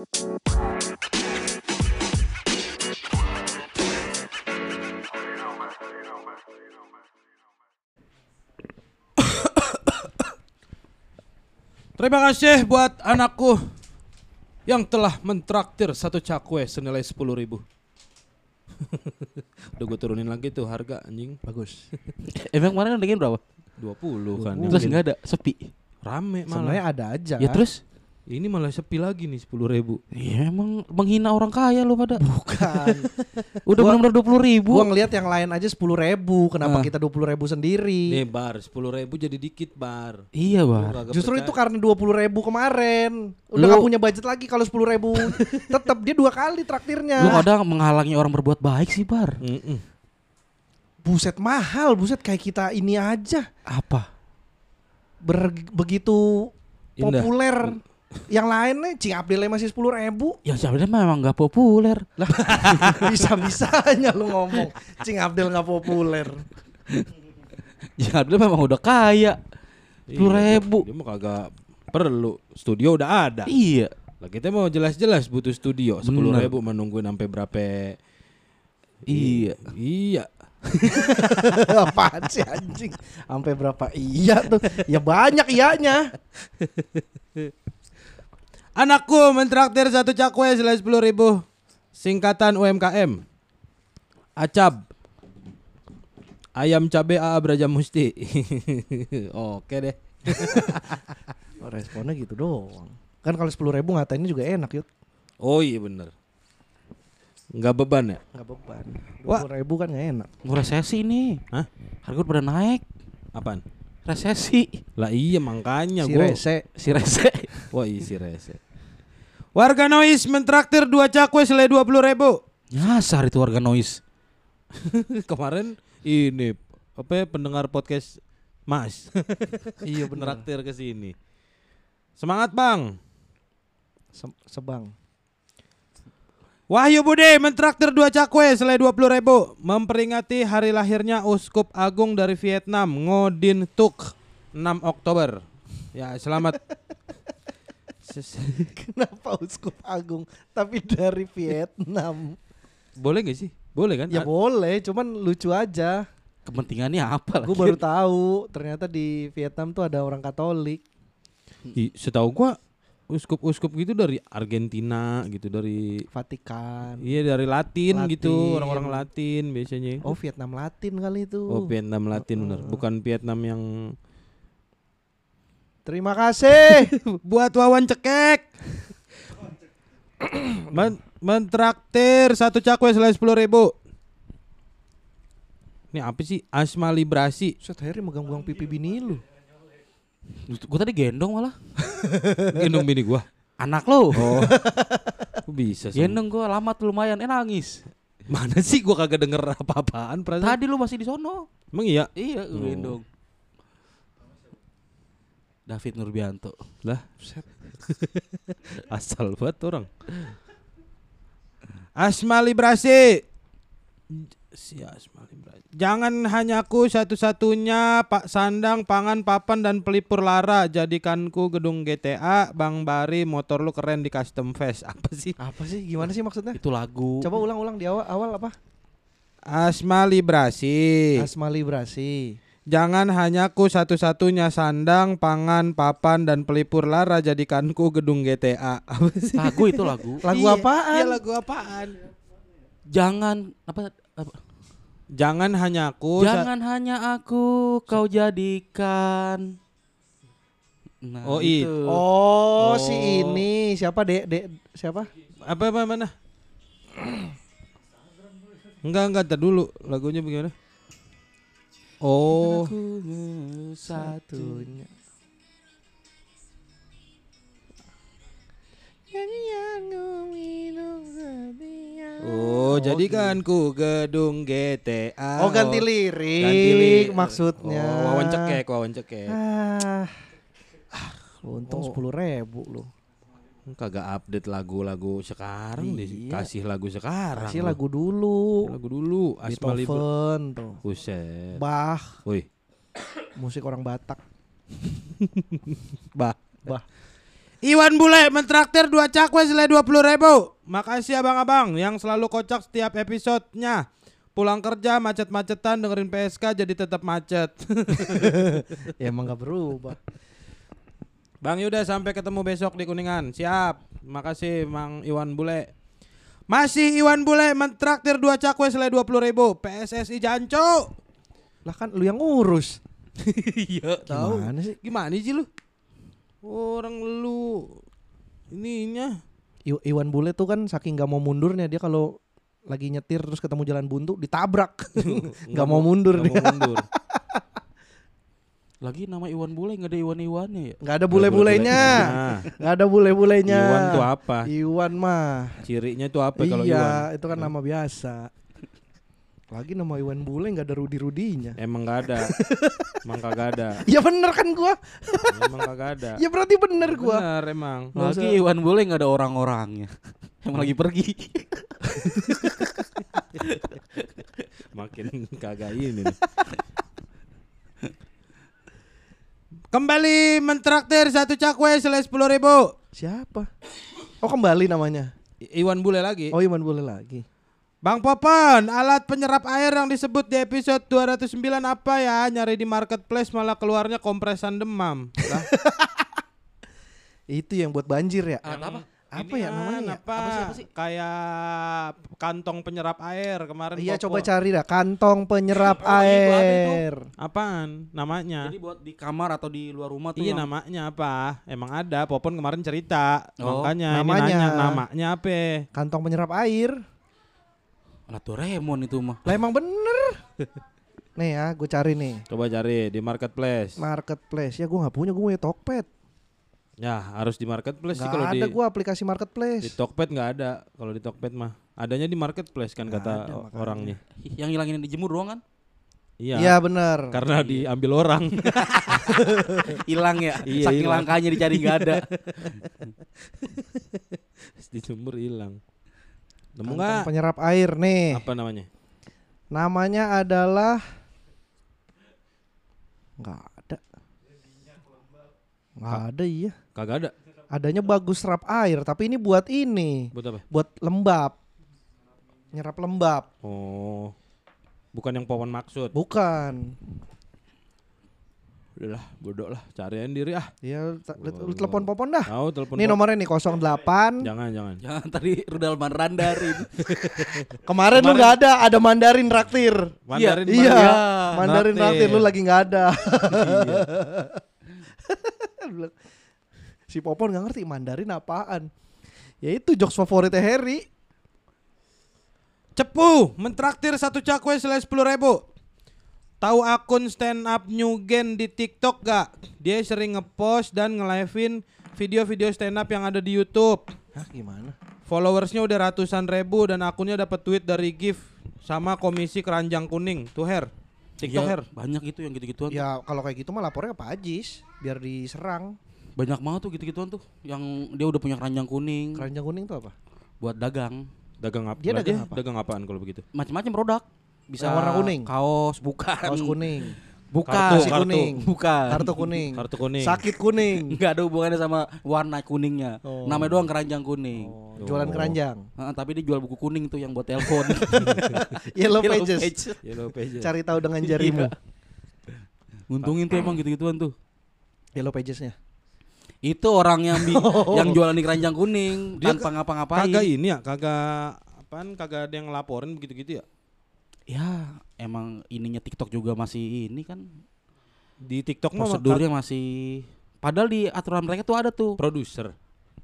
Terima kasih buat anakku yang telah mentraktir satu cakwe senilai sepuluh ribu. Udah gue turunin lagi tuh harga anjing Bagus. Emang kemarin dengerin berapa? 20 kan. Terus nggak ada, sepi. Rame Sebenarnya malah. ada aja. Ya terus? Ini malah sepi lagi nih sepuluh ribu. Ya emang menghina orang kaya lu pada. bukan. Udah Gua- benar-benar dua puluh ribu. Gua ngelihat yang lain aja sepuluh ribu. Kenapa Ah. kita dua puluh ribu sendiri? Nih bar sepuluh ribu jadi dikit bar. Iya bar. Justru percaya. itu karena dua puluh ribu kemarin. Udah Lu- gak punya budget lagi kalau sepuluh ribu. Tetap dia dua kali traktirnya. Lu kadang menghalangi orang berbuat baik sih bar. Mm-mm. Buset mahal, buset kayak kita ini aja. Apa? Ber- begitu Indah. populer. Yang lainnya Cing Abdilnya masih sepuluh ribu. Ya sebenarnya memang nggak populer. Lah bisa-bisanya lu ngomong Cing Abdil nggak populer. Ya dia memang udah kaya. Sepuluh Iya, ribu. Dia mah kagak perlu. Studio udah ada. Iya. Lah kita mau jelas-jelas butuh studio sepuluh ribu menungguin sampai berapa? Iya. Iya. Apaan sih anjing? Sampai berapa iya tuh? Ya banyak iyanya. Anakku mentraktir satu cakwe senilai sepuluh ribu. Singkatan UMKM. Acab. Ayam cabe AA Braja Musti. Oke deh. Oh, Responnya gitu doang. Kan kalau sepuluh ribu ngatainnya juga enak yuk. Oh iya bener. Nggak beban ya? Nggak beban. Wah. Dua ribu kan nggak enak. Resesi nih. Hah? Harga udah naik. Apaan? Resesi. Lah iya makanya Si gua. rese. Si rese. Wah isi rese. Warga Noise mentraktir dua cakwe senilai dua puluh ribu. Nyasar itu warga noise. Kemarin ini apa ya, pendengar podcast Mas iya bener. traktir ke sini. Semangat bang. Se- sebang. Wahyu Budi mentraktir dua cakwe senilai dua puluh ribu memperingati hari lahirnya Uskup Agung dari Vietnam Ngodin Tuk 6 Oktober. Ya selamat. Kenapa uskup agung tapi dari Vietnam? Boleh gak sih? Boleh kan? Ya A- boleh, cuman lucu aja. Kepentingannya apa Gue lagi? baru tahu ternyata di Vietnam tuh ada orang Katolik. I- setahu gua uskup-uskup gitu dari Argentina gitu dari Vatikan. Iya dari Latin, gitu Latin. orang-orang Latin biasanya. Oh Vietnam Latin kali itu. Oh Vietnam Latin bener, Heeh. bukan Vietnam yang Terima kasih. buat wawan cekek. Men mentraktir satu cakwe selain sepuluh ribu. Ini apa sih? Asma Librasi. Set Harry megang-megang pipi bini lu. Gue tadi gendong malah. Gendong bini gua. Anak lo. Oh. Bisa sih? Gendong gue lama tuh lumayan. Eh nangis. Mana sih gua kagak denger apa-apaan. Tadi lu masih di sono. Emang iya? Iya, gue Oh. David Nurbianto. Lah, asal banget orang. Asma Librasi. Si Asma Librasi. Jangan hanya aku satu-satunya Pak Sandang, Pangan, Papan dan Pelipur Lara Jadikanku gedung GTA Bang Bari motor lu keren di custom fest Apa sih? Apa sih? Gimana sih maksudnya? Itu lagu. Coba ulang-ulang di awal awal apa? Asma Librasi Asma Librasi. Jangan hanya aku satu-satunya Sandang, Pangan, Papan dan Pelipur Lara Jadikanku gedung GTA Apa sih? Lagu itu lagu. Lagu Iya, apaan? Iya lagu apaan? Jangan apa, apa Jangan hanya aku. Jangan hanya aku kau jadikan. Nah, Oh, i- itu. Oh, Oh. si ini siapa dek dek siapa? apa apa mana? Enggak enggak tar dulu lagunya bagaimana? Oh, Aku satunya. oh jadikan ku gedung GTA. Oh, ganti lirik, Ganti lirik. maksudnya. Oh, wawan cekek, wawan cekek. Ah. Untung Oh. sepuluh ribu lu. Kagak update lagu-lagu sekarang. Iya. Kasih lagu sekarang. Kasih lagu dulu. lagu dulu. Asma. Beethoven tuh. Buset. Bach, Woi, musik orang Batak. bah. Bah. Iwan Bule mentraktir dua cakwe senilai dua puluh ribu. Makasih abang-abang yang selalu kocak setiap episodenya. Pulang kerja macet-macetan dengerin PSK jadi tetap macet. ya emang gak berubah. Bang Yuda sampai ketemu besok di Kuningan. Siap. Makasih Mang Iwan Bule. Masih Iwan Bule mentraktir dua cakwe senilai dua puluh ribu. PSSI Janco. Lah kan lu yang ngurus. Iya tahu. Gimana sih? Gimana sih lu? Orang lu ininya I- Iwan Bule tuh kan saking gak mau mundurnya dia kalau lagi nyetir terus ketemu jalan buntu ditabrak. Gak mau mundur dia. mau mundur. Lagi nama Iwan Bule nggak ada Iwan-Iwannya ya. Gak ada bule-bulenya. Nah, Gak ada bule-bulenya. Iwan tuh apa? Iwan mah. Cirinya tuh apa kalau iya, Iwan? itu kan nama biasa. Lagi nama Iwan Bule nggak ada Rudi-Rudinya. Emang gak ada. Emang kagak ada. Ya bener kan gua. Emang kagak ada. Ya berarti bener gua. Bener emang. Nggak Lagi. Iwan Bule nggak ada orang-orangnya. Emang lagi pergi. Makin kagak ini. Kembali mentraktir satu cakwe senilai sepuluh ribu. Siapa? Oh kembali namanya. I- Iwan Bule lagi. Oh Iwan Bule lagi. Bang Popon, alat penyerap air yang disebut di episode 209 apa ya? Nyari di marketplace malah keluarnya kompresan demam. Itu yang buat banjir ya? Alat apa? Apa ya namanya? ya? Apa? Apa sih, apa sih? Kayak kantong penyerap air kemarin. Iya Popo. coba cari dah kantong penyerap Oh, itu. air. Apaan namanya? Jadi buat di kamar atau di luar rumah tuh Iya yang- namanya apa? Emang ada. Popon kemarin cerita. Oh, Makanya namanya. ini nanya namanya apa? Kantong penyerap air. Alat Doraemon itu mah. Lah emang bener. nih ya, gue cari nih. Coba cari di marketplace. Marketplace. Ya gue nggak punya, gue punya Tokped. Ya harus di marketplace sih Gak kalau ada di gue aplikasi di Marketplace. Tokped nggak ada. Kalau di Tokped mah adanya di marketplace kan Nggak kata ada, makanya. orangnya. Yang hilangin dijemur doang kan? Iya. Iya bener. Karena diambil orang. Hilang ya. Iya, Saking hilang. langkanya dicari nggak ada. Dijemur hilang. Nemu nggak? penyerap air nih. Apa namanya? Namanya adalah nggak ada. Nggak ada iya. Kagak ada. Adanya bagus serap air, tapi ini buat ini, Buat apa? buat lembab. Nyerap lembab. Oh. Bukan yang Popon maksud. Bukan. Udahlah, bodoh lah. Cariin diri ah. Ya, Wah, lu telepon Popon dah. Tahu telepon. Ini Pop- nomornya nih 08. Jangan, jangan. Jangan tadi rudal mandarin. Kemarin, lu nggak ada, ada Mandarin traktir. Mandarin iya, Mandarin. Mandarin Traktir. traktir lu lagi nggak ada. Iya. Si Popon nggak ngerti Mandarin apaan. Ya itu jokes favoritnya Harry. Cepu mentraktir satu cakwe senilai sepuluh ribu. Tahu akun stand up New Gen di TikTok gak? Dia sering ngepost dan nge-livein video-video stand up yang ada di YouTube. Hah gimana? Followersnya udah ratusan ribu dan akunnya dapat tweet dari gift sama komisi keranjang kuning. Tuh Her. TikTok Ya, Her. banyak itu yang gitu-gituan. Ya kalau kayak gitu mah lapornya ke Pak Ajis biar diserang. Banyak banget tuh gitu-gituan tuh. Yang dia udah punya keranjang kuning Keranjang kuning tuh apa? buat dagang. Dagang apa? Dia dagang apa? Dagang apaan kalau begitu? Macam-macam produk. Bisa Yang warna kuning? Kaos, bukan. Kaos kuning, Bukan. Kartu, kartu. kuning, Bukan. kartu kuning, Kartu kuning. sakit kuning. Enggak ada hubungannya sama warna kuningnya. Oh. Namanya doang keranjang kuning. Oh, jualan Oh. keranjang. Heeh, tapi dia jual buku kuning tuh yang buat telepon. Yellow, Yellow pages. page. Yellow Pages. Cari tahu dengan jarimu. Iya. Nguntungin tuh emang gitu-gituan tuh. Yellow pagesnya. Itu orang yang bi- yang jualan di keranjang kuning Dia tanpa ngapa-ngapain. Kagak ini ya, kagak apaan kagak ada yang ngelaporin begitu-gitu ya. Ya, emang ininya TikTok juga masih ini kan Di TikTok mah prosedurnya masih padahal di aturan mereka tuh ada tuh. produser.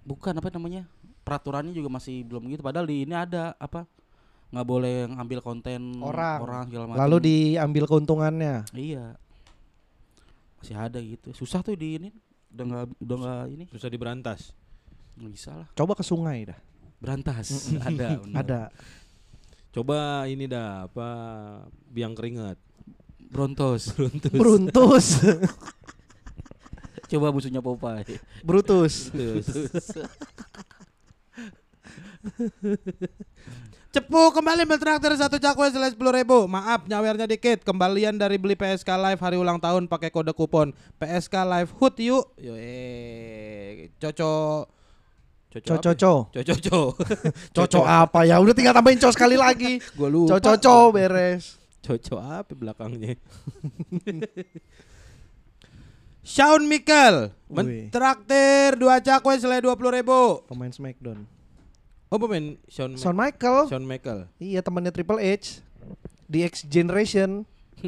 Bukan apa namanya? Peraturannya juga masih belum gitu padahal di ini ada apa? nggak boleh ngambil konten Orang. orang segala macam. Lalu diambil keuntungannya. Iya. Masih ada gitu. Susah tuh di ini. Udah nggak udah nggak ini. Susah diberantas. Nggak bisa lah. Coba ke sungai dah. Berantas. ada. bener. Ada. Coba ini dah apa biang keringat. Brontos. Brutus. Coba musuhnya Popeye. Brutus. Terus Cepu kembali mentraktir satu cakwe selain sepuluh ribu. Maaf nyawernya dikit. Kembalian dari beli PSK Live hari ulang tahun pakai kode kupon PSK Live Hood yuk. Yo eh coco Co apa? co co. Coco co. Coco apa ya? Udah tinggal tambahin co sekali lagi. Gua lupa. Co co co beres. Coco apa belakangnya? Shawn Michael mentraktir dua cakwe selain dua puluh ribu. Pemain Smackdown. Oh pemain Shawn, Shawn Michael. Shawn Michael Iya temannya Triple H. The X Generation.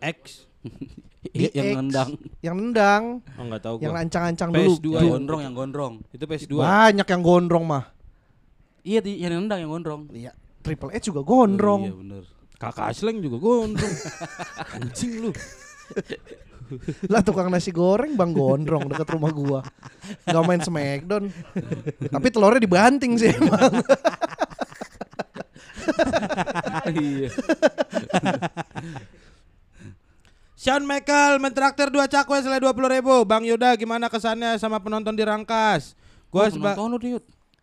X. Iya, yang DX. nendang. Yang nendang. Oh nggak tahu Yang gua. ancang-ancang PS2 dulu. Dua Yang ya? gondrong, yang gondrong. Itu PS2. Banyak yang gondrong mah. Iya, di- yang nendang yang gondrong. Iya. Triple H juga gondrong. Oh, iya bener. Kakak Asleng juga gondrong. Anjing lu. Lah tukang nasi goreng Bang Gondrong dekat rumah gua. Gak main Smackdown. Tapi telurnya dibanting sih emang. Iya. Shawn Michael mentraktir dua cakwe selain dua puluh ribu. Bang Yuda gimana kesannya sama penonton di Rangkas? Gua seba- penonton lu.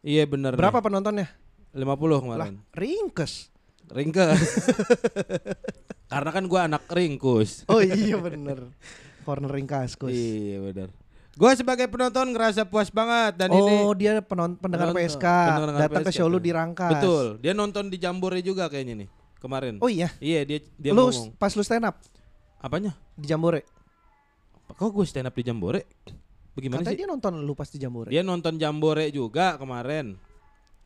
Iya bener. Berapa penontonnya? Lima puluh Lah, kemarin. ringkes. Ringkes. Karena kan gua anak ringkus. Oh iya bener. Corner ringkas kus. Iya bener. Gua sebagai penonton ngerasa puas banget dan ini oh dia penon pendengar Penonton- PSK pendengar datang ke PSK show lu di Rangkas. betul. Dia nonton di Jambore juga kayaknya nih kemarin. Oh iya. Iya dia dia lu ngomong. pas lu stand up Apanya? di Jambore. Kok gue stand up di Jambore? Bagaimana Katanya sih? dia nonton lu pas di Jambore. Dia nonton Jambore juga kemarin.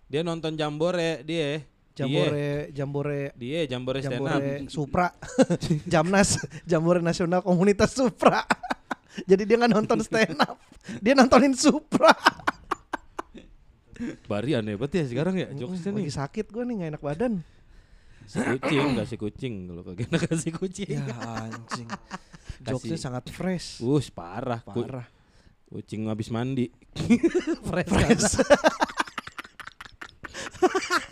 Dia nonton Jambore dia. Jambore, Jambore, Dia, Jambore stand up. Jambore Supra, Jamnas, Jambore Nasional Komunitas Supra. Jadi dia nggak nonton stand up, dia nontonin Supra. Bari aneh banget ya sekarang ya jokesnya nih. Lagi sakit gue nih nggak enak badan. Si kucing, kasih kucing kalau kagak kasih kucing. Ya anjing. Jokesnya sangat fresh. Us parah. Parah. kucing habis mandi. fresh. Fresh.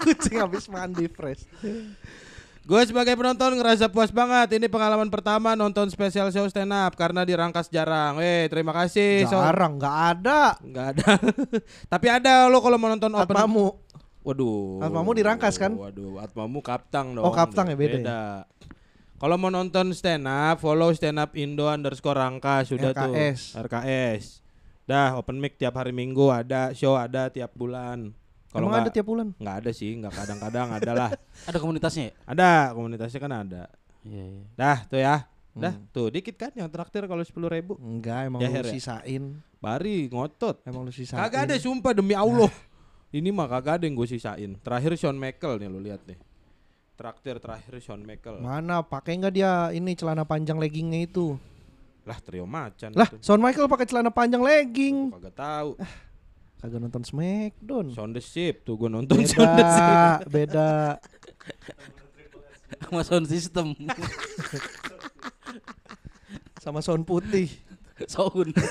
Kucing habis mandi fresh. Gue sebagai penonton ngerasa puas banget. Ini pengalaman pertama nonton spesial show stand up karena dirangkas jarang. Eh, terima kasih. So- Jarang nggak ada. Nggak ada. Tapi ada lo kalau mau nonton open. Atmamu. Waduh. Atmamu dirangkas kan? Waduh, Atmamu kaptang dong. Oh, kaptang ya, beda ya? Kalau mau nonton stand up, follow stand up Indo underscore Rangkas sudah RKS. tuh. RKS. Dah open mic tiap hari Minggu ada show ada tiap bulan. Kalau Emang ada tiap bulan? nggak ada sih, nggak kadang-kadang ada lah. Ada komunitasnya ya? Ada komunitasnya kan ada. Iya, iya. Dah tuh ya. Dah Hmm. tuh dikit kan yang traktir kalau sepuluh ribu. Enggak, emang Jaher lu ya? sisain. Bari ngotot. Emang lu sisain. Kagak ada sumpah demi Allah. Ini mah kagak ada yang gue sisain. Terakhir Shawn Michael nih lu lihat nih. Traktir terakhir Shawn Michael. Mana pakai nggak dia ini celana panjang leggingnya itu? lah trio macan Lah, itu. Shawn Michael pakai celana panjang legging. Kagak tahu. Kagak nonton Smackdown. Shawn the Ship tuh gue nonton Shawn the Ship. Beda, beda. Sama sound system. Sama sound putih. sound.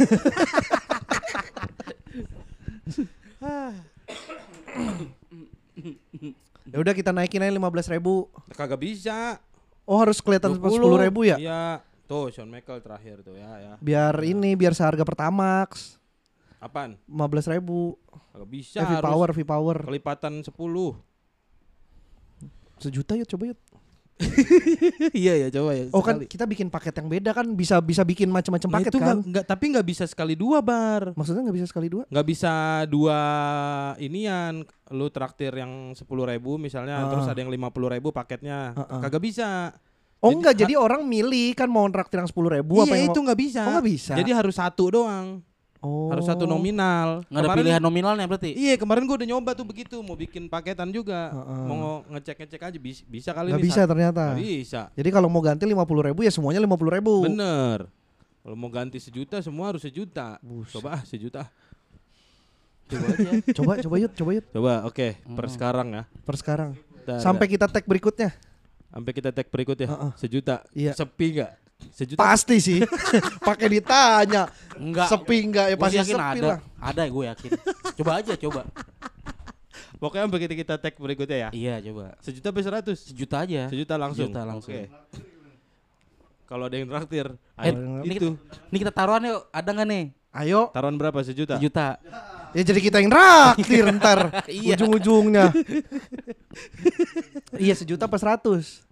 Ya udah kita naikin aja lima belas ribu. Kagak bisa. Oh harus kelihatan sepuluh ribu ya? Iya. Tuh Shawn Michael terakhir tuh ya ya. Biar ini biar seharga Pertamax. Apaan? Lima belas ribu. Kagak bisa. Eh, V harus Power, V Power. Kelipatan 10 Sejuta yuk coba yuk. Iya ya coba ya. Oh kan kita bikin paket yang beda kan bisa bisa bikin macam-macam Nah, paket itu kan? nggak- tapi nggak bisa sekali dua bar. Maksudnya nggak bisa sekali dua? nggak bisa dua inian lu traktir yang sepuluh ribu misalnya Ah. terus ada yang lima puluh ribu paketnya Ah, ah. kagak bisa Oh Jadi enggak, jadi orang milih kan mau traktir yang sepuluh ribu apa iya yang itu mau... nggak bisa Oh, nggak bisa. jadi harus satu doang Oh. harus satu nominal Nggak ada pilihan nominalnya berarti. iya kemarin gua udah nyoba tuh begitu mau bikin paketan juga Heeh. mau ngecek ngecek aja bisa, bisa kali Nggak bisa satu. ternyata. Nggak bisa Jadi kalau mau ganti lima puluh ribu ya semuanya lima puluh ribu. bener kalau mau ganti sejuta semua harus sejuta Buset. coba ah sejuta Coba aja. coba coba yuk, coba yuk. coba oke per Hmm. sekarang ya Per sekarang. Sampai kita tag berikutnya. sampai kita tag berikutnya Heeh. sejuta Iya. sepi nggak sejuta Pasti sih. Pakai ditanya. Enggak. Sepi enggak ya pasti yakin sepi ada. lah. Ada gue yakin. coba aja coba. Pokoknya sampai kita, kita tag berikutnya ya. Iya coba. Sejuta sampai seratus. Sejuta aja. Sejuta langsung. Sejuta langsung. Oke. Kalau ada yang traktir, Eh, ayo, ini itu. Ini kita taruhan yuk. Ada nggak nih? Ayo. Taruhan berapa sejuta? Sejuta. Ya jadi kita yang raktir ntar Iya. ujung-ujungnya. Iya sejuta pas seratus.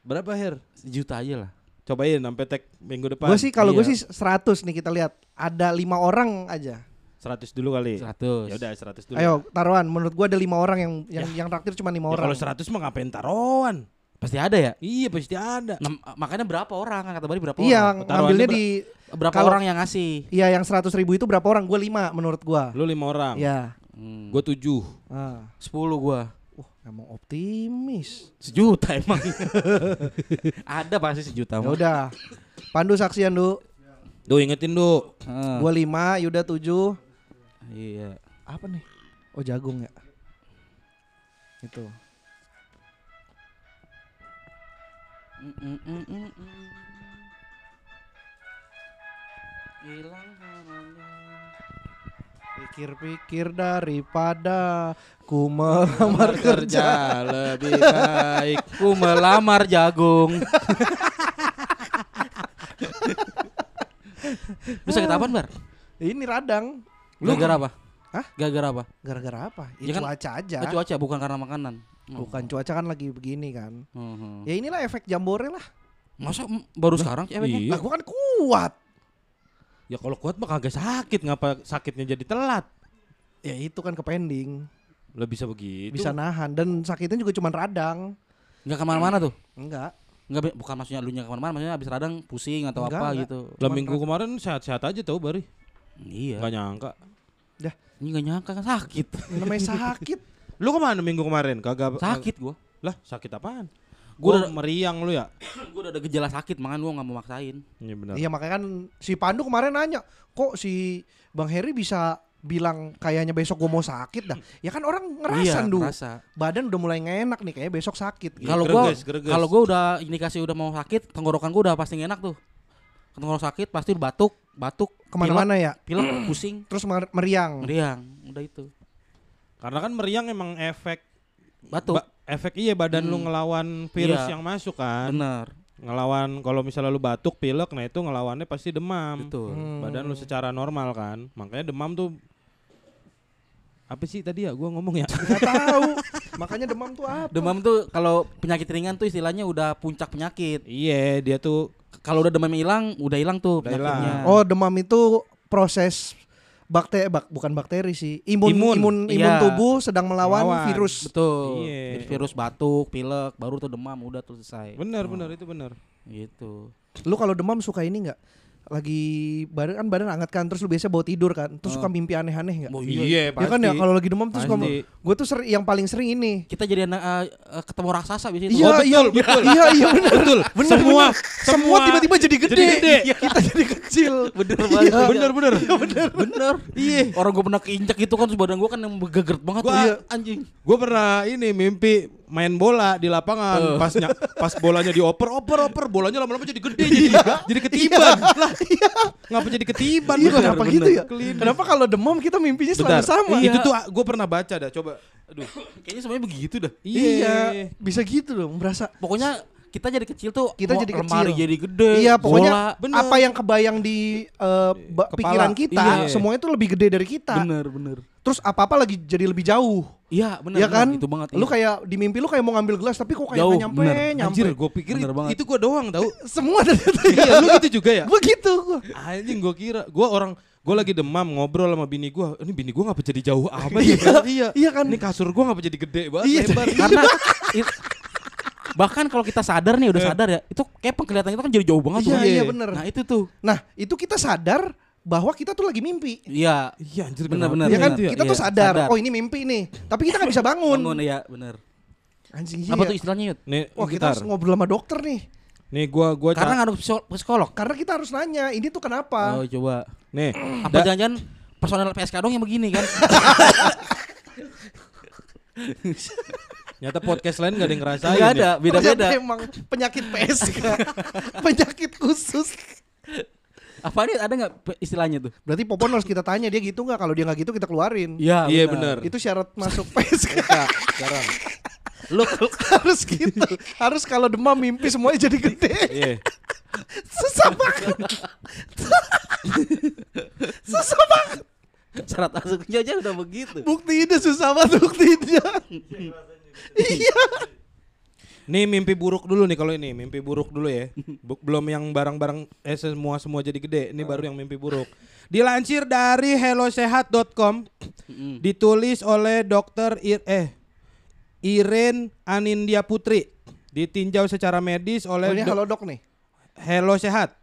Berapa Her? Sejuta aja lah. Cobain sampai tag minggu depan. Gue sih kalau gue Iya. sih seratus nih kita lihat. Ada lima orang aja. 100 dulu kali. 100. Ya udah 100 dulu. Ayo taruhan. Menurut gue ada lima orang yang yang yang traktir cuma lima Ya, orang. kalau 100 mah ngapain taruhan? Pasti ada ya? Iya pasti ada. Nah, makanya berapa orang kan kata Bari berapa Iya, orang? Taruhannya ngambilnya ber- di Berapa kalau- orang yang ngasih? Iya yang seratus ribu itu berapa orang? Gue lima menurut gue. Lu 5 orang. Iya. Hmm. Gue 7. Ah. 10 gua. Emang optimis. Sejuta emang. ada pasti sejuta Ya udah. Pandu saksian du. Duh ingetin Du. Heeh. Gue lima, Yuda tujuh. Iya. Apa nih? Oh jagung ya. Itu. Mm, mm, mm, mm, mm. Hilang haranya. Pikir-pikir daripada ku melamar kerja. lebih baik. Ku melamar jagung. Lu sakit apaan, Bar? Ini radang. Gara-gara apa? Hah? Gara-gara apa? Gara-gara apa? Ya Ya, kan- cuaca aja. Oh, cuaca bukan karena makanan. Oh. Bukan cuaca kan lagi begini kan. Mhm. Ya inilah efek jambore lah. Masa baru sekarang ceweknya? Iya. Gua kan kuat. Ya kalau kuat mah kagak sakit, ngapa sakitnya jadi telat? Ya itu kan ke pending. Lah bisa begitu. Bisa nahan dan sakitnya juga cuma radang. Enggak ke mana-mana tuh? Enggak. Enggak, bukan maksudnya lu nya ke mana-mana, maksudnya abis radang pusing atau Enggak, apa enggak. gitu. Lah minggu kemarin sehat-sehat aja tau Bari. Iya. Gak nyangka. Ini gak nyangka kan sakit. Namanya sakit. Lu ke mana minggu kemarin? Kagak sakit gua. Lah sakit apaan? Gua Gua udah- meriang lu ya? gua udah ada gejala sakit, makanya gua nggak mau maksain. Iya benar. Iya makanya kan si Pandu kemarin nanya, kok si Bang Heri bisa bilang kayaknya besok gue mau sakit dah. Ya kan orang ngerasa iya, du. ngerasa. Badan udah mulai ngenak nih kayak besok sakit. Iya, Kalau greges. kalau gua udah indikasi udah mau sakit, tenggorokan gua udah pasti enak tuh. Tenggorok sakit pasti batuk, batuk, Ke mana-mana ya. pilek, pilek, pusing, Terus mer- meriang. meriang, udah itu. Karena kan meriang emang efek Batuk. ba- efek iya badan lu Hmm. ngelawan virus Iya. yang masuk kan. Bener. Ngelawan kalau misalnya lu batuk, pilek, nah itu ngelawannya pasti demam. Betul. Hmm. Badan lu secara normal kan. Makanya demam tuh apa sih tadi ya gua ngomong ya? Gak tahu. Makanya demam tuh apa? Demam tuh kalau penyakit ringan tuh istilahnya udah puncak penyakit. iya, dia tuh Kalau udah demam hilang, udah hilang tuh Udah penyakitnya. hilang. Oh, demam itu proses bakteri bak, bukan bakteri sih. Imun Imun. imun imun, Iya. tubuh sedang melawan, Melawan. virus. Betul. Iya. Virus batuk, pilek, baru tuh demam udah tuh selesai. benar Oh, benar itu benar. Gitu. Lu kalau demam suka ini nggak? Lagi badan kan badan hangat kan terus lu biasa bawa tidur kan. Terus suka mimpi aneh-aneh nggak? Oh, Iya, Ya kan ya kalau lagi demam tuh suka Pasti. gue tuh sering yang paling sering ini. Kita jadi anak eh, eh, ketemu raksasa biasanya Iya. Oh, iya, betul, iya, iya benar. Betul. Bener, semua bener. semua tiba-tiba jadi gede. jadi gede. Kita jadi kecil. Bener Iya, banget. bener bener. bener. bener. Iya. Orang gue pernah keinjak gitu kan terus badan gue kan yang begegert banget Gua- tuh. Iya. anjing. Gue pernah ini mimpi main bola di lapangan pas nya- pas bolanya dioper oper oper bolanya lama-lama jadi gede jadi jadi ketiban lah ngapa jadi ketiban Iya, gua? kenapa Bener. gitu ya? Kenapa kalau demam kita mimpinya selalu Bentar. sama? itu tuh gue pernah baca dah coba aduh Kayaknya semuanya begitu dah. Iya, bisa gitu loh, merasa. Pokoknya kita jadi kecil tuh Kita jadi lemari kecil. jadi gede. Iya, pokoknya bola. Bener. apa yang kebayang di Kepala. pikiran kita, Iya. semuanya tuh lebih gede dari kita. bener bener. Terus apa-apa lagi jadi lebih jauh. Iya bener. Iya kan? Itu banget. Lu iya. kayak di mimpi lu kayak mau ngambil gelas tapi kok kayak Jauh, nyampe, bener. nyampe. anjir gue pikir Bener it- banget. itu gue doang tau Semua ternyata ya. iya lu gitu juga ya Begitu gua. anjing gue kira gue orang gue lagi demam ngobrol sama bini gue ini bini gue ngapa jadi jauh amat Iya, ya iya iya kan? ini kasur gue ngapa jadi gede banget Iya, lebar karena it- bahkan kalau kita sadar nih udah sadar ya itu kayak penglihatan kita kan jadi jauh banget Iya, tuh. iya bener. Nah itu tuh. Nah, itu kita sadar bahwa kita tuh lagi mimpi. Iya. iya anjir bener, Ya kan? bener. Kita tuh Iya, sadar, sadar. oh ini mimpi nih. Tapi kita nggak bisa bangun. Bangun ya bener. Anjing Apa iya. tuh istilahnya Yud? nih Wah, kita harus ngobrol sama dokter nih. nih gue gue Karena psiko- psikolog. Karena kita harus nanya, ini tuh kenapa? Oh coba. nih Apa da- jangan-jangan personel PSK dong yang begini kan? nyata podcast lain gak ada yang ngerasain Enggak ya. ada, beda-beda. Ternyata emang penyakit PSK. penyakit khusus. Apa nih ada nggak istilahnya tuh? Berarti Popon harus kita tanya dia gitu nggak? Kalau dia nggak gitu kita keluarin. Iya, Iya, bener. Itu syarat masuk PSK. sekarang Lu harus gitu. harus kalau demam mimpi semuanya jadi gede. iya Susah banget. susah banget. syarat masuknya aja udah begitu. Buktinya susah banget buktinya. Nih mimpi buruk dulu nih kalau ini, mimpi buruk dulu ya. Belum yang barang-barang eh semua semua jadi gede. Ini baru yang mimpi buruk. Dilansir dari hellosehat.com ditulis oleh dokter Ir eh Iren Anindya Putri ditinjau secara medis Oh, oleh ini dok- halo dok nih. Hello Sehat.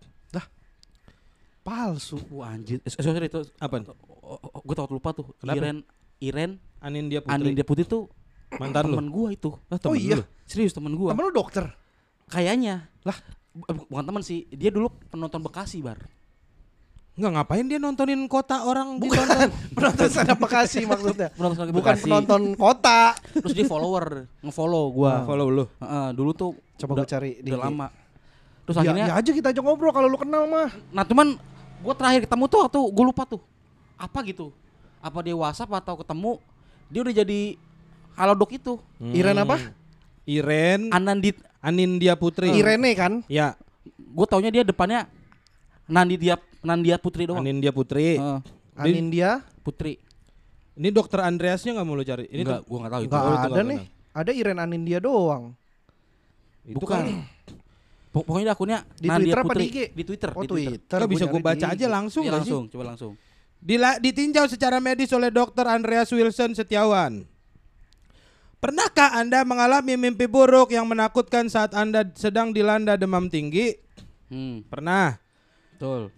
Palsu. Wah anjir. Eh, sorry itu Apaan? Oh, oh, gue takut lupa tuh. Kenapa? Iren Iren Anindya Putri. Anindya Putri tuh Mantan lu. temen gua itu. Ah, Oh temen iya. lu. Serius temen gua. Temen lu dokter. Kayaknya. Lah eh, bukan teman sih. Dia dulu penonton Bekasi, Bar. Enggak ngapain dia nontonin kota orang Bukan ditonton? penonton stand up Bekasi maksudnya. Penonton Bekasi. Bukan penonton kota. Terus dia follower, nge-follow gua. follow lu. Heeh, dulu tuh Coba gue cari udah di- lama. Terus Ya, akhirnya ya aja kita aja ngobrol kalau lu kenal mah. Nah cuman gue terakhir ketemu tuh waktu gue lupa tuh apa gitu apa dia WhatsApp atau ketemu dia udah jadi halodoc itu Iren apa? Iren Anandit Anindya Putri. Irene kan? Ya, gue taunya dia depannya Nandia Nandia Putri doang Anindya Putri. Heeh, Anindia Putri Ini dokter Andreasnya nggak mau lu cari? Ini enggak tuh- gue nggak tahu itu Enggak Oh, itu ada nggak nih. kenal. Ada Iren Anindia doang. itu bukan kan Pok- pokoknya akunnya Di Nandia Twitter apa Putri di IG? di Twitter Oh di Twitter Twitter. Nggak bisa gua gue baca aja langsung nggak sih? langsung coba langsung Dila, ditinjau secara medis oleh dokter Andreas Wilson Setiawan. Pernahkah Anda mengalami mimpi buruk yang menakutkan saat Anda sedang dilanda demam tinggi? hmm, Pernah. betul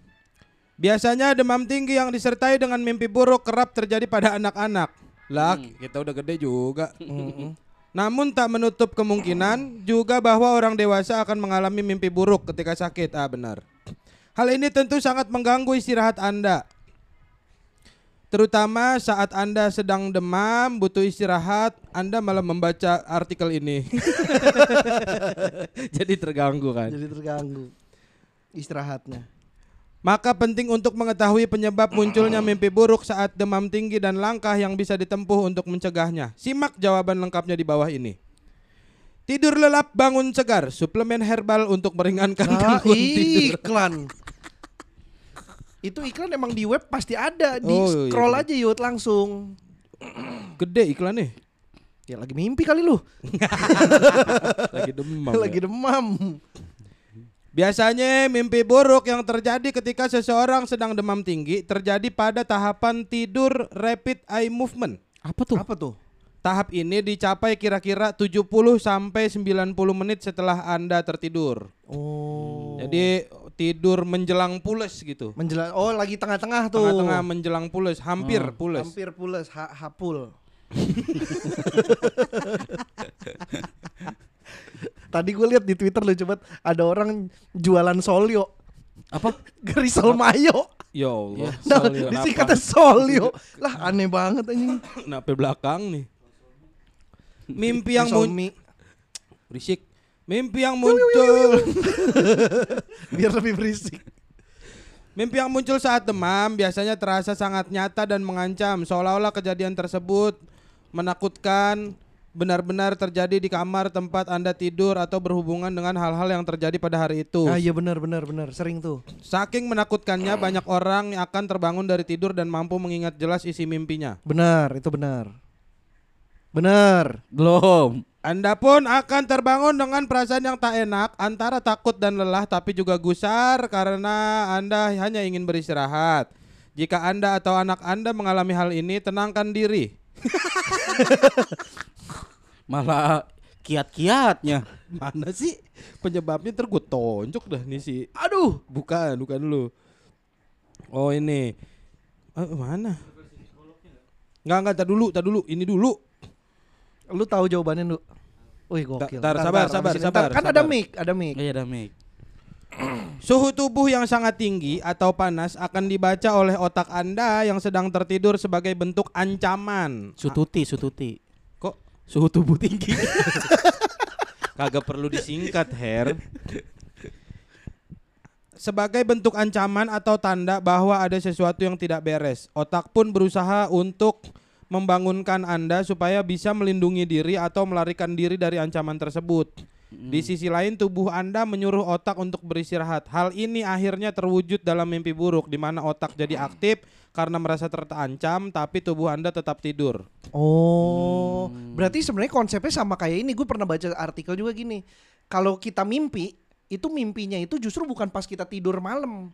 Biasanya demam tinggi yang disertai dengan mimpi buruk kerap terjadi pada anak-anak. Lah, kita udah gede juga. Namun tak menutup kemungkinan juga bahwa orang dewasa akan mengalami mimpi buruk ketika sakit. Ah, benar. Hal ini tentu sangat mengganggu istirahat Anda. Terutama saat Anda sedang demam, butuh istirahat, Anda malah membaca artikel ini. Jadi terganggu kan. Jadi terganggu istirahatnya. Maka penting untuk mengetahui penyebab munculnya mimpi buruk saat demam tinggi dan langkah yang bisa ditempuh untuk mencegahnya. Simak jawaban lengkapnya di bawah ini. Tidur lelap bangun segar, suplemen herbal untuk meringankan Nah, gangguan tidur. iklan. Itu iklan emang di web pasti ada. Di Oh, iya, scroll iya. aja yuk langsung. Gede iklannya. Ya lagi mimpi kali lu. Lagi demam. lagi ya. demam. Biasanya mimpi buruk yang terjadi ketika seseorang sedang demam tinggi terjadi pada tahapan tidur rapid eye movement. apa tuh Apa tuh? Tahap ini dicapai kira-kira 70 sampai 90 menit setelah Anda tertidur. Oh. Jadi tidur menjelang pules gitu. menjelang oh lagi tengah-tengah tuh. Tengah-tengah menjelang pules, hampir Oh, pules. Hampir pules, ha hapul. Tadi gue lihat di Twitter lu coba ada orang jualan solio. apa Gerisol mayo. Ya Allah. Nah, Solio, disingkatnya solio. lah aneh banget anjing. Kenapa belakang nih? Mimpi yang muncul mie. Mimpi yang muncul. biar lebih berisik. Mimpi yang muncul saat demam biasanya terasa sangat nyata dan mengancam, seolah-olah kejadian tersebut menakutkan, benar-benar terjadi di kamar tempat Anda tidur atau berhubungan dengan hal-hal yang terjadi pada hari itu. Ah iya benar benar benar, sering tuh. Saking menakutkannya, banyak orang yang akan terbangun dari tidur dan mampu mengingat jelas isi mimpinya. Benar, itu benar. Benar. belum Anda pun akan terbangun dengan perasaan yang tak enak, antara takut dan lelah, tapi juga gusar karena Anda hanya ingin beristirahat. Jika Anda atau anak Anda mengalami hal ini, tenangkan diri. malah kiat-kiatnya Mana sih penyebabnya ntar gue tonjok dah nih si Aduh, Bukan, bukan dulu. Oh ini. Eh, mana? Enggak, enggak, tar dulu, tar dulu. Ini dulu. lu tahu jawabannya lu. Wih gokil. Tar, sabar, sabar, sabar, Kan ada mic, ada mic. iya damik Suhu tubuh yang sangat tinggi atau panas akan dibaca oleh otak Anda yang sedang tertidur sebagai bentuk ancaman. sututi sututi Kok suhu tubuh tinggi kagak perlu disingkat, Her? Sebagai bentuk ancaman atau tanda bahwa ada sesuatu yang tidak beres, otak pun berusaha untuk membangunkan Anda supaya bisa melindungi diri atau melarikan diri dari ancaman tersebut. Di sisi lain tubuh Anda menyuruh otak untuk beristirahat. Hal ini akhirnya terwujud dalam mimpi buruk di mana otak jadi aktif karena merasa terancam tapi tubuh Anda tetap tidur. Oh, berarti sebenarnya konsepnya sama kayak ini. Gue pernah baca artikel juga gini. Kalau kita mimpi, itu mimpinya itu justru bukan pas kita tidur malam,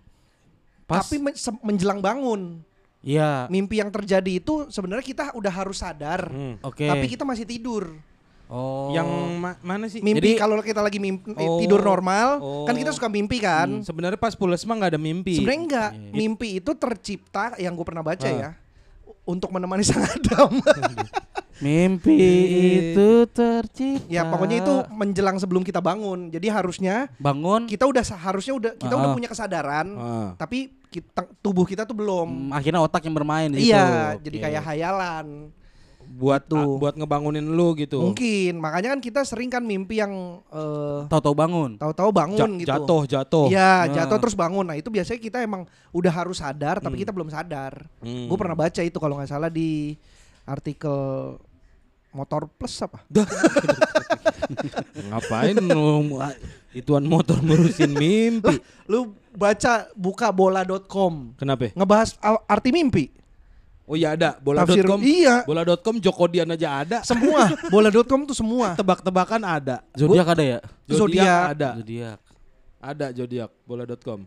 Pas tapi menjelang bangun. Iya. Mimpi yang terjadi itu sebenarnya kita udah harus sadar, Hmm. Oke. tapi kita masih tidur. Oh. Yang ma- mana sih? Mimpi Jadi- kalau kita lagi mimpi Oh. tidur normal, Oh. kan kita suka mimpi kan. Sebenarnya pas pules mah nggak ada mimpi. Sebenarnya enggak, mimpi itu tercipta yang gue pernah baca ya untuk menemani sang Adam. Mimpi itu tercipta. ya pokoknya itu menjelang sebelum kita bangun. Jadi harusnya bangun. kita udah harusnya udah kita udah Ah. punya kesadaran, Ah. tapi kita, tubuh kita tuh belum. Hmm, akhirnya otak yang bermain di situ. Iya, Oke. jadi kayak hayalan. buat Tuh. ah, buat ngebangunin lu gitu. Mungkin makanya kan kita sering kan mimpi yang eh, tahu-tahu bangun. tahu-tahu bangun Ja- gitu. Jatuh, jatuh. Iya, Nah. jatuh terus bangun. Nah, itu biasanya kita emang udah harus sadar tapi kita belum sadar. Hmm. Gue pernah baca itu kalau nggak salah di artikel Motor Plus apa? Ngapain lu ituan motor ngurusin mimpi? Lu baca buka bola.com Kenapa? ngebahas arti mimpi. Oh iya ada bola.com. Iya. Bola.com Jokodian aja ada. Semua bola.com tuh semua. Tebak-tebakan ada. Zodiak ada ya? Zodiak. ada. Zodiak. Ada zodiak bola.com.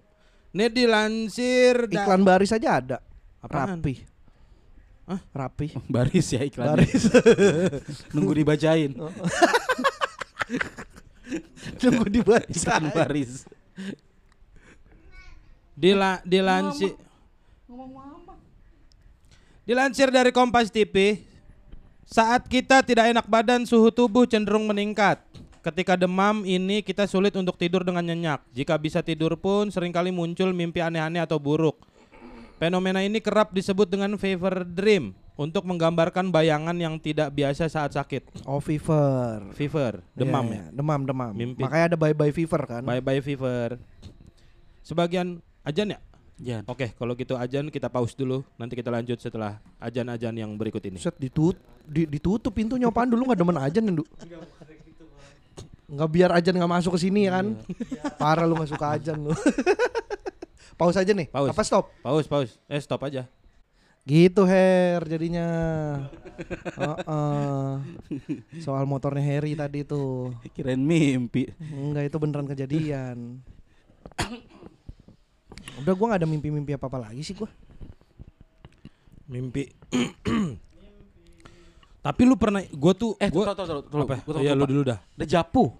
Ini dilansir da- Iklan baris aja ada. Apaan? Rapi. Hah? Rapi. Baris ya iklannya. Baris. Nunggu dibacain. Tunggu dibaca. Iklan baris. Dila, dilansir Dilansir dari Kompas TV, saat kita tidak enak badan, suhu tubuh cenderung meningkat. Ketika demam ini kita sulit untuk tidur dengan nyenyak. Jika bisa tidur pun sering kali muncul mimpi aneh-aneh atau buruk. Fenomena ini kerap disebut dengan fever dream untuk menggambarkan bayangan yang tidak biasa saat sakit. Oh fever. Fever, demam Iya, ya. iya. Demam, demam. Mimpi. Makanya ada bye bye fever kan. Bye bye fever. Sebagian ajan ya? Jan. Oke, kalau gitu ajan kita pause dulu. Nanti kita lanjut setelah ajan-ajan yang berikut ini. Set ditut di- ditutup pintunya apaan dulu nggak demen ajan Ndu? Nggak biar ajan nggak masuk ke sini kan? Parah lu nggak suka ajan lu. Pause aja nih. Pause. Apa stop? Pause, pause. Eh, stop aja. Gitu Her jadinya. Heeh. Soal motornya Harry tadi tuh. Kirain mimpi. Enggak itu beneran kejadian. Udah gua nggak ada mimpi-mimpi apa-apa lagi sih gua. Mimpi. Tapi lu pernah gua tuh Eh, gua tunggu, tunggu, tunggu, apa? Gua tahu, Iya, lu dulu dah. Dejavu.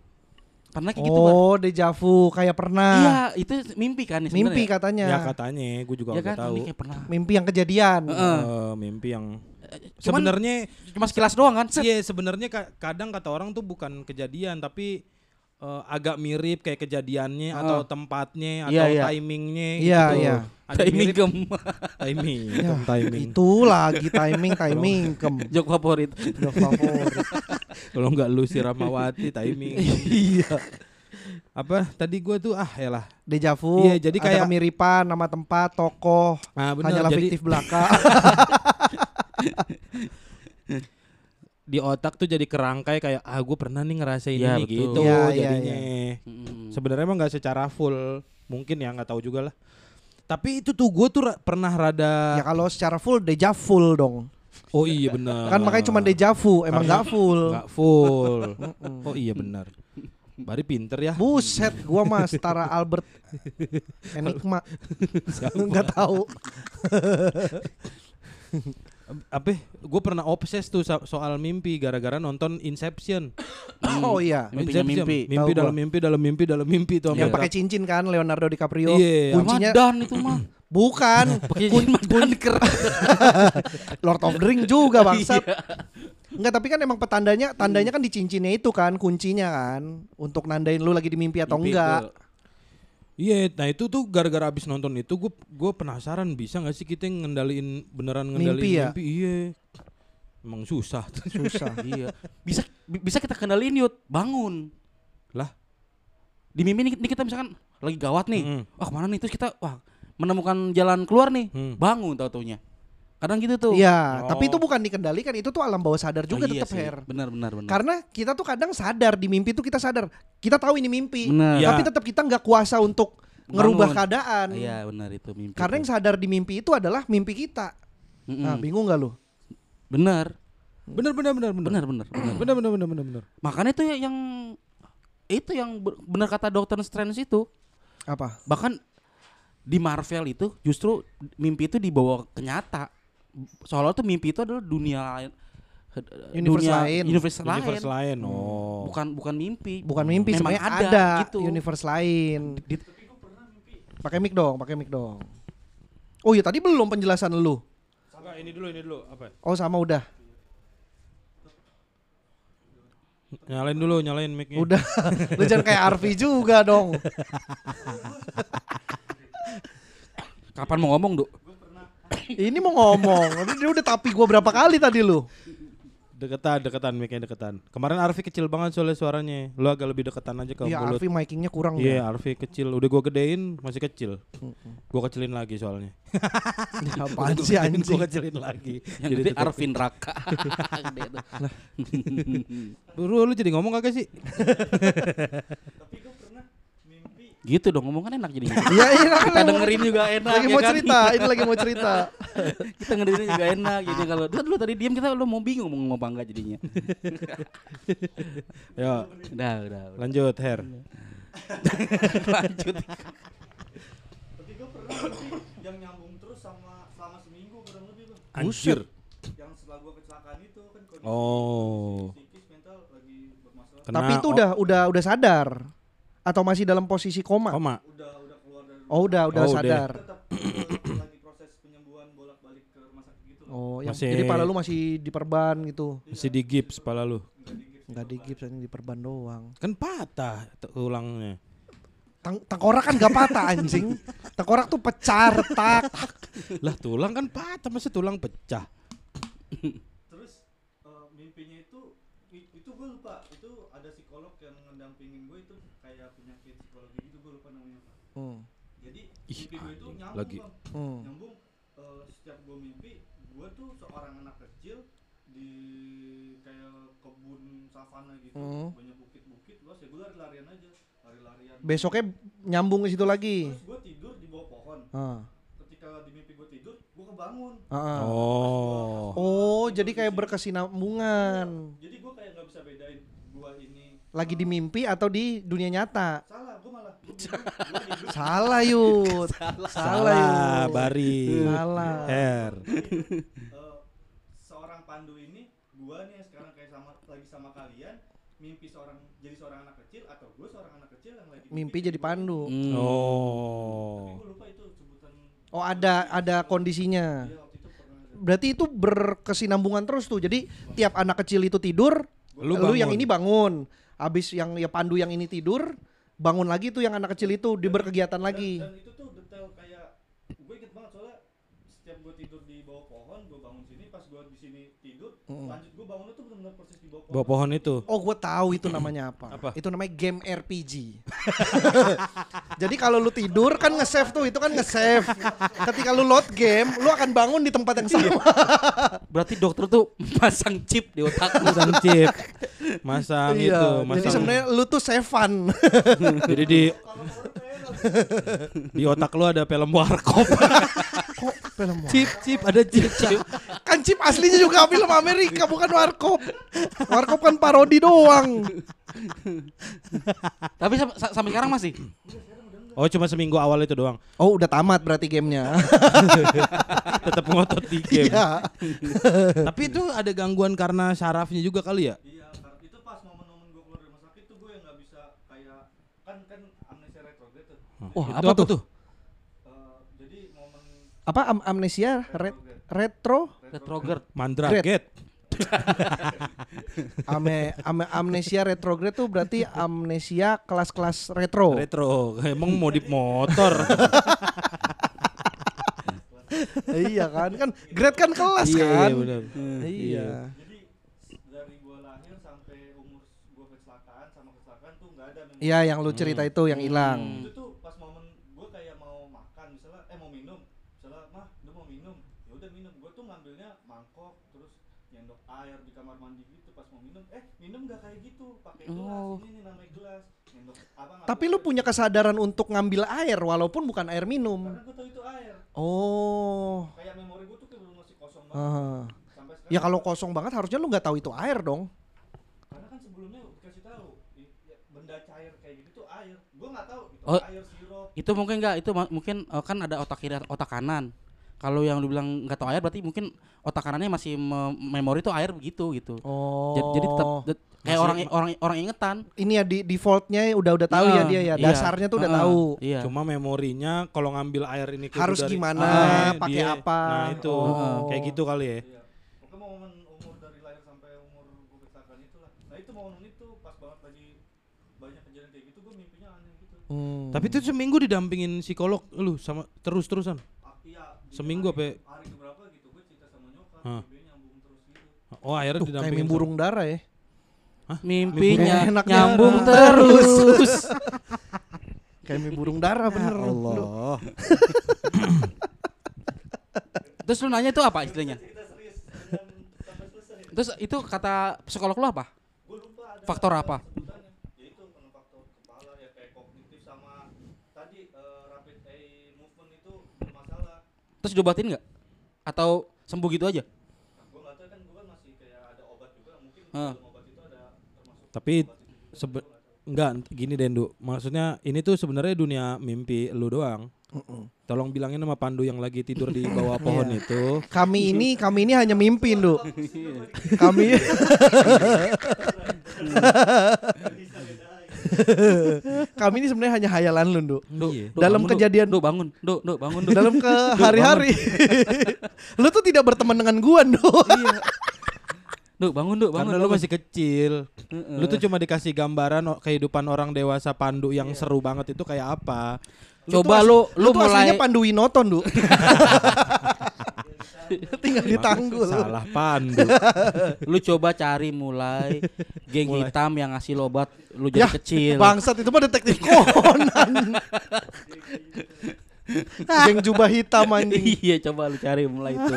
Pernah kayak gitu, Bang? oh, dejavu kayak pernah. Iya, itu mimpi kan ya mimpi katanya. Ya katanya, gua juga Ya nggak kan, tahu. mimpi kayak pernah. Mimpi yang kejadian. Heeh. Eh, mimpi yang Cuman sebenarnya cuma sekilas doang kan? Iya sebenarnya ka- kadang kata orang tuh bukan kejadian tapi eh, agak mirip kayak kejadiannya atau tempatnya atau Iya, iya. timingnya Iya, gitu. iya. Agak Timing mirip- gem. timing, Ya, timing. Itu lagi timing timing kem. Jok favorit. Udah favorit. Kalau nggak lu si Ramawati timing. iya. Apa tadi gua tuh ah elah. Dejavu. Iya, jadi ada kayak- kemiripan nama tempat, tokoh, Nah, bener. hanyalah Jadi fiktif belaka. di otak tuh jadi kerangkai kayak ah gue pernah nih ngerasain Iya, ini betul. gitu iya, jadinya. Mm. Sebenarnya emang nggak secara full, mungkin ya nggak tahu juga lah. Tapi itu tuh gue tuh ra- pernah rada ya kalau secara full deja full dong. Oh iya benar. Kan makanya cuma dejavu, emang Karena nggak full. Nggak full. oh iya benar. Bari pinter ya. Buset, gua mah setara Albert Enigma. Enggak tahu. Apa? Gue pernah obses tuh so- soal mimpi gara-gara nonton Inception. Oh iya. Mimpinya Inception. mimpi. Mimpi Tahu dalam gua. mimpi dalam mimpi dalam mimpi tuh. Yang pakai cincin kan Leonardo DiCaprio. Iya, Kuncinya Ramadan itu mah. Bukan madan ker. Lord of the Ring juga bangsat. Iya. Enggak, tapi kan emang petandanya tandanya kan di cincinnya itu kan kuncinya kan untuk nandain lu lagi di mimpi atau Mimpi enggak. Iya, nah itu tuh gara-gara abis nonton itu gue gue penasaran bisa nggak sih kita ngendaliin beneran ngendaliin Mimpi ya? Iya, emang susah. Susah. Iya. Bisa bi- bisa kita kendaliin yut. Bangun. Lah? Di mimpi nih, nih kita misalkan lagi gawat nih. Mm-mm. Wah, ke mana nih? Terus kita wah menemukan jalan keluar nih. Hmm. Bangun tau taunya. Kadang gitu tuh. Iya, Oh. tapi itu bukan dikendalikan, itu tuh alam bawah sadar juga Oh, iya tetap. Her. Benar benar benar. Karena kita tuh kadang sadar di mimpi tuh kita sadar, kita tahu ini mimpi, Benar. Iya. tapi tetap kita nggak kuasa untuk ngerubah Bangun. keadaan. Iya benar itu mimpi. Karena yang tuh. sadar di mimpi itu adalah mimpi kita. Mm-mm. Nah, bingung nggak lu? benar. Bener bener bener bener. Benar benar benar. Bener bener bener bener bener. Makanya itu ya yang itu yang be- benar kata Dokter Strange itu. Apa? Bahkan di Marvel itu justru mimpi itu dibawa ke nyata. Soalnya tuh mimpi itu adalah dunia lain. Universe dunia- lain. Universe, lain. Universe lain. Oh. Bukan bukan mimpi. Bukan mimpi, Memang sebenarnya ada, ada, gitu. universe lain. Di- Pakai mic dong, pakai mic dong. Oh iya tadi belum penjelasan lu. Enggak, ini dulu ini dulu apa? Oh sama udah. Nyalain dulu, nyalain mic-nya. Udah. lu jangan kayak Arfi juga dong. Kapan mau ngomong, Duk? Ini mau ngomong. Dia udah tapi gua berapa kali tadi lu? Deketan, deketan mic-nya deketan. Kemarin Arfi kecil banget soalnya suaranya. Lu agak lebih deketan aja ke Iya, mulut. Arfi micingnya kurang Iya, ya. Arfi kecil. Udah gua gedein masih kecil. Gua kecilin lagi soalnya. Ya, apaan sih anjing? Gua kecilin lagi. Yang Jadi Arvin Raka. Bro, lu jadi ngomong kagak sih? gitu dong ngomong kan enak jadi. Iya, iya. Kita dengerin juga enak. Lagi ya mau kan? cerita, ini lagi mau cerita. kita dengerin juga enak jadi kalau dia dulu tadi diam kita lu mau bingung mau ngomong apa enggak jadinya. Ya, udah, udah. udah. lanjut, Her. Lanjut. Tapi gue pernah yang nyambung terus sama selama seminggu kurang lebih bang. Anjir. Yang setelah gue kecelakaan itu kan kondisi Oh. psikis mental lagi bermasalah. Kena Tapi itu udah udah udah sadar atau masih dalam posisi koma? koma. Udah udah keluar dari Oh, udah udah Oh, udah. sadar. tetap lagi proses penyembuhan bolak-balik ke rumah sakit gitu. Oh, yang Masih- jadi pala lu masih diperban gitu. Masih di gips pala lu. Enggak di gips hanya diperban doang. Kan patah tulangnya. Teng tengkorak kan gak patah anjing. Tengkorak tuh pecah retak. Lah tulang kan patah, masa tulang pecah. Terus eh, mimpinya itu i- itu gue lupa itu ada psikolog yang ngedampingin gue itu kayak penyakit psikologi gitu gue lupa namanya apa. Hmm. Jadi Ih, mimpi gue itu nyambung lagi. bang. Hmm. nyambung eh, setiap gue mimpi gue tuh seorang anak kecil di kayak kebun savana gitu Hmm. banyak bukit-bukit luas ya gue lari-larian aja lari-larian Besoknya nyambung ke situ lagi. terus gue tidur di bawah pohon Ah. ketika di mimpi gue tidur gue kebangun Ah, ah. Oh. Oh, jadi kayak berkesinambungan. jadi gue kayak nggak bisa bedain gue ini Lagi di mimpi atau di dunia nyata? salah Salah Yud. Salah. Bari. Salah. Her. Eh, seorang pandu ini gue nih yang sekarang kayak sama lagi sama kalian mimpi seorang jadi seorang anak kecil atau gue seorang anak kecil yang lagi Mimpi jadi pandu. Hmm. Oh. gue lupa itu sebutan Oh, ada ada kondisinya. ada. Berarti itu berkesinambungan terus tuh. Jadi tiap anak kecil itu tidur, Lu lu, yang ini bangun. Habis yang ya pandu yang ini tidur, bangun lagi tuh yang anak kecil itu di berkegiatan lagi. dan itu tuh detail kayak gue inget banget soalnya setiap gue tidur di bawah pohon gue bangun sini pas gue di sini tidur lanjut gue bangunnya tuh benar-benar persis Bawa pohon itu. Oh, gue tahu itu namanya apa. Apa? Itu namanya game RPG. Jadi kalau lu tidur kan nge-save tuh, itu kan nge-save. Ketika lu load game, lu akan bangun di tempat yang sama. Berarti dokter tuh pasang chip di otak lu. Masang chip. Masang itu, Iya. masang. Jadi sebenarnya lu tuh save-an. Jadi di di otak lu ada film warkop. Kok film war- chip, chip, ada chip. Kan chip aslinya juga film Amerika bukan warkop. Warkop kan parodi doang. Tapi sam- sa- sampai sekarang masih. Oh, cuma seminggu awal itu doang. Oh, udah tamat berarti gamenya. Tetap ngotot di game. Iya. Tapi itu ada gangguan karena sarafnya juga kali ya? iya itu pas momen-momen gue keluar dari rumah sakit tuh gue yang nggak bisa kayak kan kan amnesia retrograde tuh Wah, Itu apa tuh? Momen Apa am- amnesia Ret- retro Retrograde. Mandraget. Ame, ame- amnesia retrograde tuh berarti amnesia kelas-kelas retro. Retro. Emang modif motor. iya kan? Kan grade kan kelas iya, kan? iya, benar. Iya. jadi dari gue lahir sampai umur gue kecelakaan sama kecelakaan tuh nggak ada Iya, yang lu cerita itu yang hilang. itu tuh pas momen gue kayak mau makan misalnya eh mau minum misalnya mah lu mau minum ya udah minum gue tuh ngambil air di kamar mandi gitu pas mau minum eh minum nggak kayak gitu pakai Oh. gelas ini nih namanya gelas Ngendok apa ngambil Tapi lu air. punya kesadaran untuk ngambil air walaupun bukan air minum. karena gue tahu itu air Oh. kayak memori gue tuh kayak belum masih kosong banget Ah. sampai sekarang Ya kalau kosong banget harusnya lu nggak tahu itu air dong. karena kan sebelumnya dikasih tahu i- ya, benda cair kayak gitu tuh air gue nggak tahu itu Oh. air sirup Itu mungkin enggak, itu mungkin eh, kan ada otak kiri otak kanan. Kalau yang lu bilang nggak tahu air berarti mungkin otak kanannya masih me- memori tuh air begitu gitu. Oh. Jadi, jadi tetap det- kayak Masih- orang orang orang ingetan. ini ya di defaultnya udah udah tahu ya Iya, dia ya. iya. Dasarnya tuh udah Heeh, tahu. Iya. Cuma memorinya kalau ngambil air ini kudu Harus dari- gimana, Ah, pakai dia- apa. Nah itu Oh. kayak gitu kali ya. Iya. Momen umur dari lahir sampai umur gue kecelakaan itulah. Nah itu momen itu pas banget lagi banyak kejadian kayak gitu gue mimpinya aneh gitu. Hmm. Tapi itu seminggu didampingin psikolog lu sama terus-terusan. Seminggu hari, apa? Hari keberapa gitu gue cerita sama nyokap, Hah. dia nyambung terus gitu. Oh akhirnya Duh, kayak didampingin. mimpi burung dara ya. Mimpinya Enaknya. nyambung terus. Kayak mimpi burung dara bener. Ya Allah. Terus lu nanya itu apa istilahnya? Cerita serius dan sampai selesai. Terus itu kata psikolog lu apa? Gue lupa ada Faktor apa? sebutannya. Ya itu karena faktor kepala ya kayak kognitif sama tadi rapid eye movement itu bermasalah. Terus diobatin nggak? Atau sembuh gitu aja? Nah, tahu kan kan masih kayak ada obat juga mungkin Hah. dalam obat itu ada termasuk Tapi sebe enggak gini Dendu. Maksudnya ini tuh sebenarnya dunia mimpi lu doang. Tolong bilangin sama Pandu yang lagi tidur di bawah pohon Iya. itu. Kami ini kami ini hanya mimpi, Nduk. kami kami ini sebenarnya hanya hayalan lu, Nduk. Iya. Dalam bangun, kejadian- Duh, bangun, duh, duh, bangun, duh. Dalam ke hari-hari. lu tuh tidak berteman dengan gua, Nduk. Iya. Duh, bangun, duh, bangun. Karena lu masih kecil. Heeh. Lu tuh cuma dikasih gambaran o- kehidupan orang dewasa Pandu yang seru banget itu kayak apa. Coba tuh lu as- lu tuh aslinya mulai Pandu Winoto, Nduk. Tinggal ditanggul. Salah Pandu. lu coba cari mulai geng Mulai. hitam yang ngasih lobat lu jadi Yah, kecil. Bangsat itu mah detektif Conan. Geng jubah hitam anjing. iya, coba lu cari mulai itu.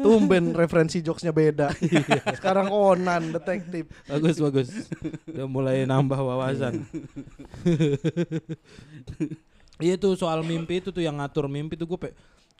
Tumben referensi jokesnya beda. Sekarang Conan detektif. bagus bagus. Udah mulai nambah wawasan. Iya tuh soal mimpi itu tuh yang ngatur mimpi tuh gue pe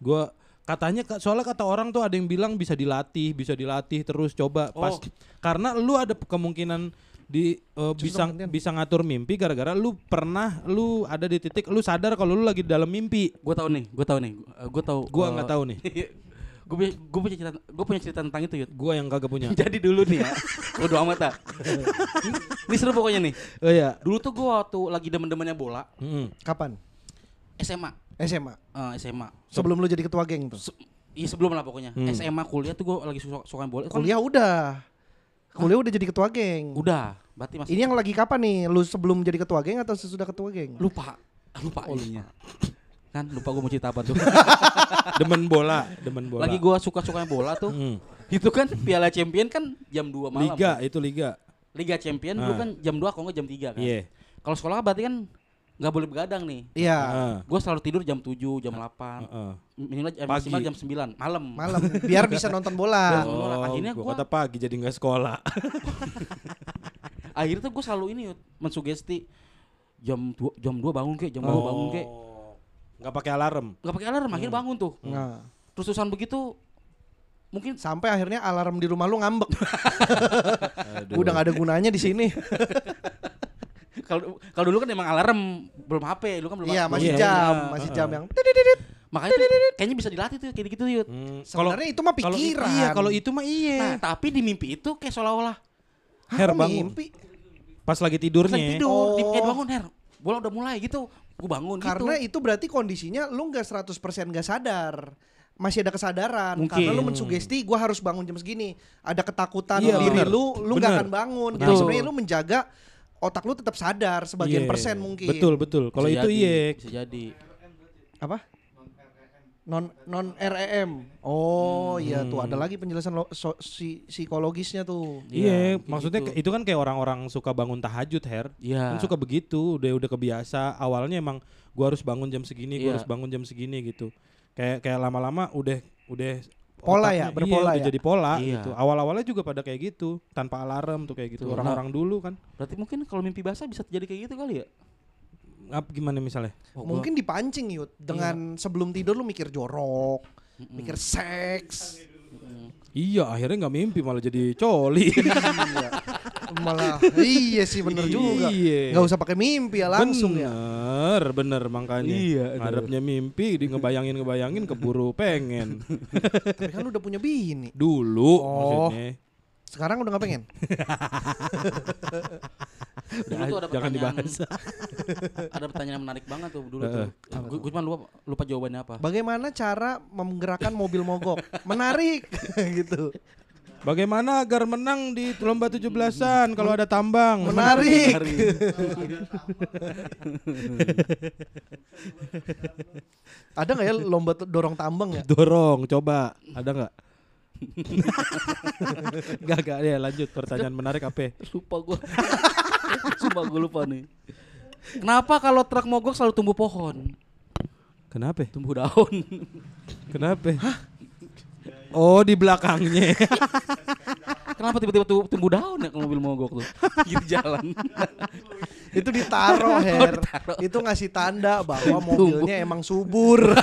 gue katanya ka- soalnya kata orang tuh ada yang bilang bisa dilatih bisa dilatih terus coba pas Oh. karena lu ada kemungkinan di eh, bisa gantian. bisa ngatur mimpi gara-gara lu pernah lu ada di titik lu sadar kalau lu lagi dalam mimpi gue tahu nih, gue tahu nih, gue tahu. gua nggak tahu nih gue punya, gue punya cerita, gue punya cerita tentang itu Yud. gua yang kagak punya Jadi dulu nih ya, udah amat tak. Ini seru pokoknya nih. oh iya Dulu tuh gue waktu lagi demen-demennya bola, Mm-mm. Kapan? SMA, SMA. Eh, SMA. Sebelum lu jadi ketua geng tuh. Se- Iya sebelum lah pokoknya. Hmm. SMA kuliah tuh gue lagi suka suka bola. Kan Kuliah udah. Kuliah udah jadi ketua geng. Udah, berarti masih Ini yang lagi kapan nih? Lu sebelum jadi ketua geng atau sesudah ketua geng? lupa, lupa ininya. Kan lupa gue mau cerita apa tuh. demen bola demen bola lagi gue suka sukanya bola tuh. Mm. Itu kan Piala Champion kan jam 2 malam. liga kan. itu liga Liga Champion dulu Ah. kan jam 2 kalau nggak jam 3 kan. iya Kalau sekolah berarti kan nggak boleh begadang nih. Iya. Ah, Gue selalu tidur jam 7, jam 8. heeh. Minimal eh, Pagi. maksimal jam 9 malam. Malam biar bisa nonton bola. Biar- bola. Akhirnya gua gua- kata pagi jadi nggak sekolah Akhirnya tuh gue selalu ini mensugesti jam 2 jam 2 bangun kek, jam 2 bangun kek. Oh. nggak pakai alarm Nggak pakai alarm, akhirnya bangun tuh. Nah, Terus terusan begitu mungkin sampai akhirnya alarm di rumah lu ngambek. Aduh. Udah gak ada gunanya di sini. kalau kalau dulu kan emang alarm belum HP, lu kan belum Iya, masih Iya, jam, iya. masih jam yang. Makanya tuh, kayaknya bisa dilatih tuh kayak gitu Yud. Hmm, Sebenarnya itu mah pikiran. iya kalau itu mah Nah, iya tapi di mimpi itu kayak seolah-olah Her bangun. mimpi. pas lagi pas tidurnya lagi tidur, Oh. di kayak bangun Her. Bola udah mulai gitu. Gue bangun Karena gitu. itu berarti kondisinya lu nggak 100% nggak sadar. Masih ada kesadaran Mungkin. karena lu mensugesti gua harus bangun jam segini. Ada ketakutan Iya, diri bener. lu, lu nggak akan bangun. Jadi Betul. sebenarnya lu menjaga otak lu tetap sadar sebagian Iya. persen mungkin. betul betul kalau itu iya Bisa jadi. Apa? Non non REM. Oh iya Hmm. tuh ada lagi penjelasan lo, so, si, psikologisnya tuh. iya kayak maksudnya gitu. itu kan kayak orang-orang suka bangun tahajud her Iya. kan suka begitu udah udah kebiasa awalnya emang gua harus bangun jam segini gua Iya. harus bangun jam segini gitu kayak kayak lama-lama udah udah Pola ya, berpola iya, udah ya? jadi pola Iya. gitu. Awal-awalnya juga pada kayak gitu, tanpa alarm tuh kayak gitu. Tuh, Orang-orang dulu kan. Berarti mungkin kalau mimpi basah bisa terjadi kayak gitu kali ya? Apa gimana misalnya? Oh, gua- Mungkin dipancing yut dengan sebelum tidur lu mikir jorok, mikir seks. Iya, akhirnya nggak mimpi malah jadi coli. Malah iya sih bener juga. Iya. Nggak usah pakai mimpi ya langsung ya. bener, bener makanya. Iya, Ngarepnya mimpi, di ngebayangin ngebayangin keburu pengen. Tapi kan lu udah punya bini. Dulu Oh. maksudnya. Sekarang udah nggak pengen? Dulu tuh ada Jangan pertanyaan, dibahas. ada pertanyaan yang menarik banget tuh dulu tuh. Gue cuma lupa, lupa jawabannya apa. Bagaimana cara menggerakkan mobil mogok? Menarik gitu. Bagaimana agar menang di lomba 17-an kalau ada tambang? Menarik. Ada nggak ya lomba dorong tambang ya? Dorong, coba. Ada nggak? Gak, gak ya lanjut pertanyaan menarik apa? Lupa gue. Sumpah gue lupa nih. Kenapa kalau truk mogok selalu tumbuh pohon? Kenapa? Tumbuh daun. Kenapa? Oh di belakangnya. Kenapa tiba-tiba tu- tumbuh daun ya kalau mobil mogok tuh? Pinggir jalan. Itu ditaruh Her. Itu ngasih tanda bahwa mobilnya emang subur.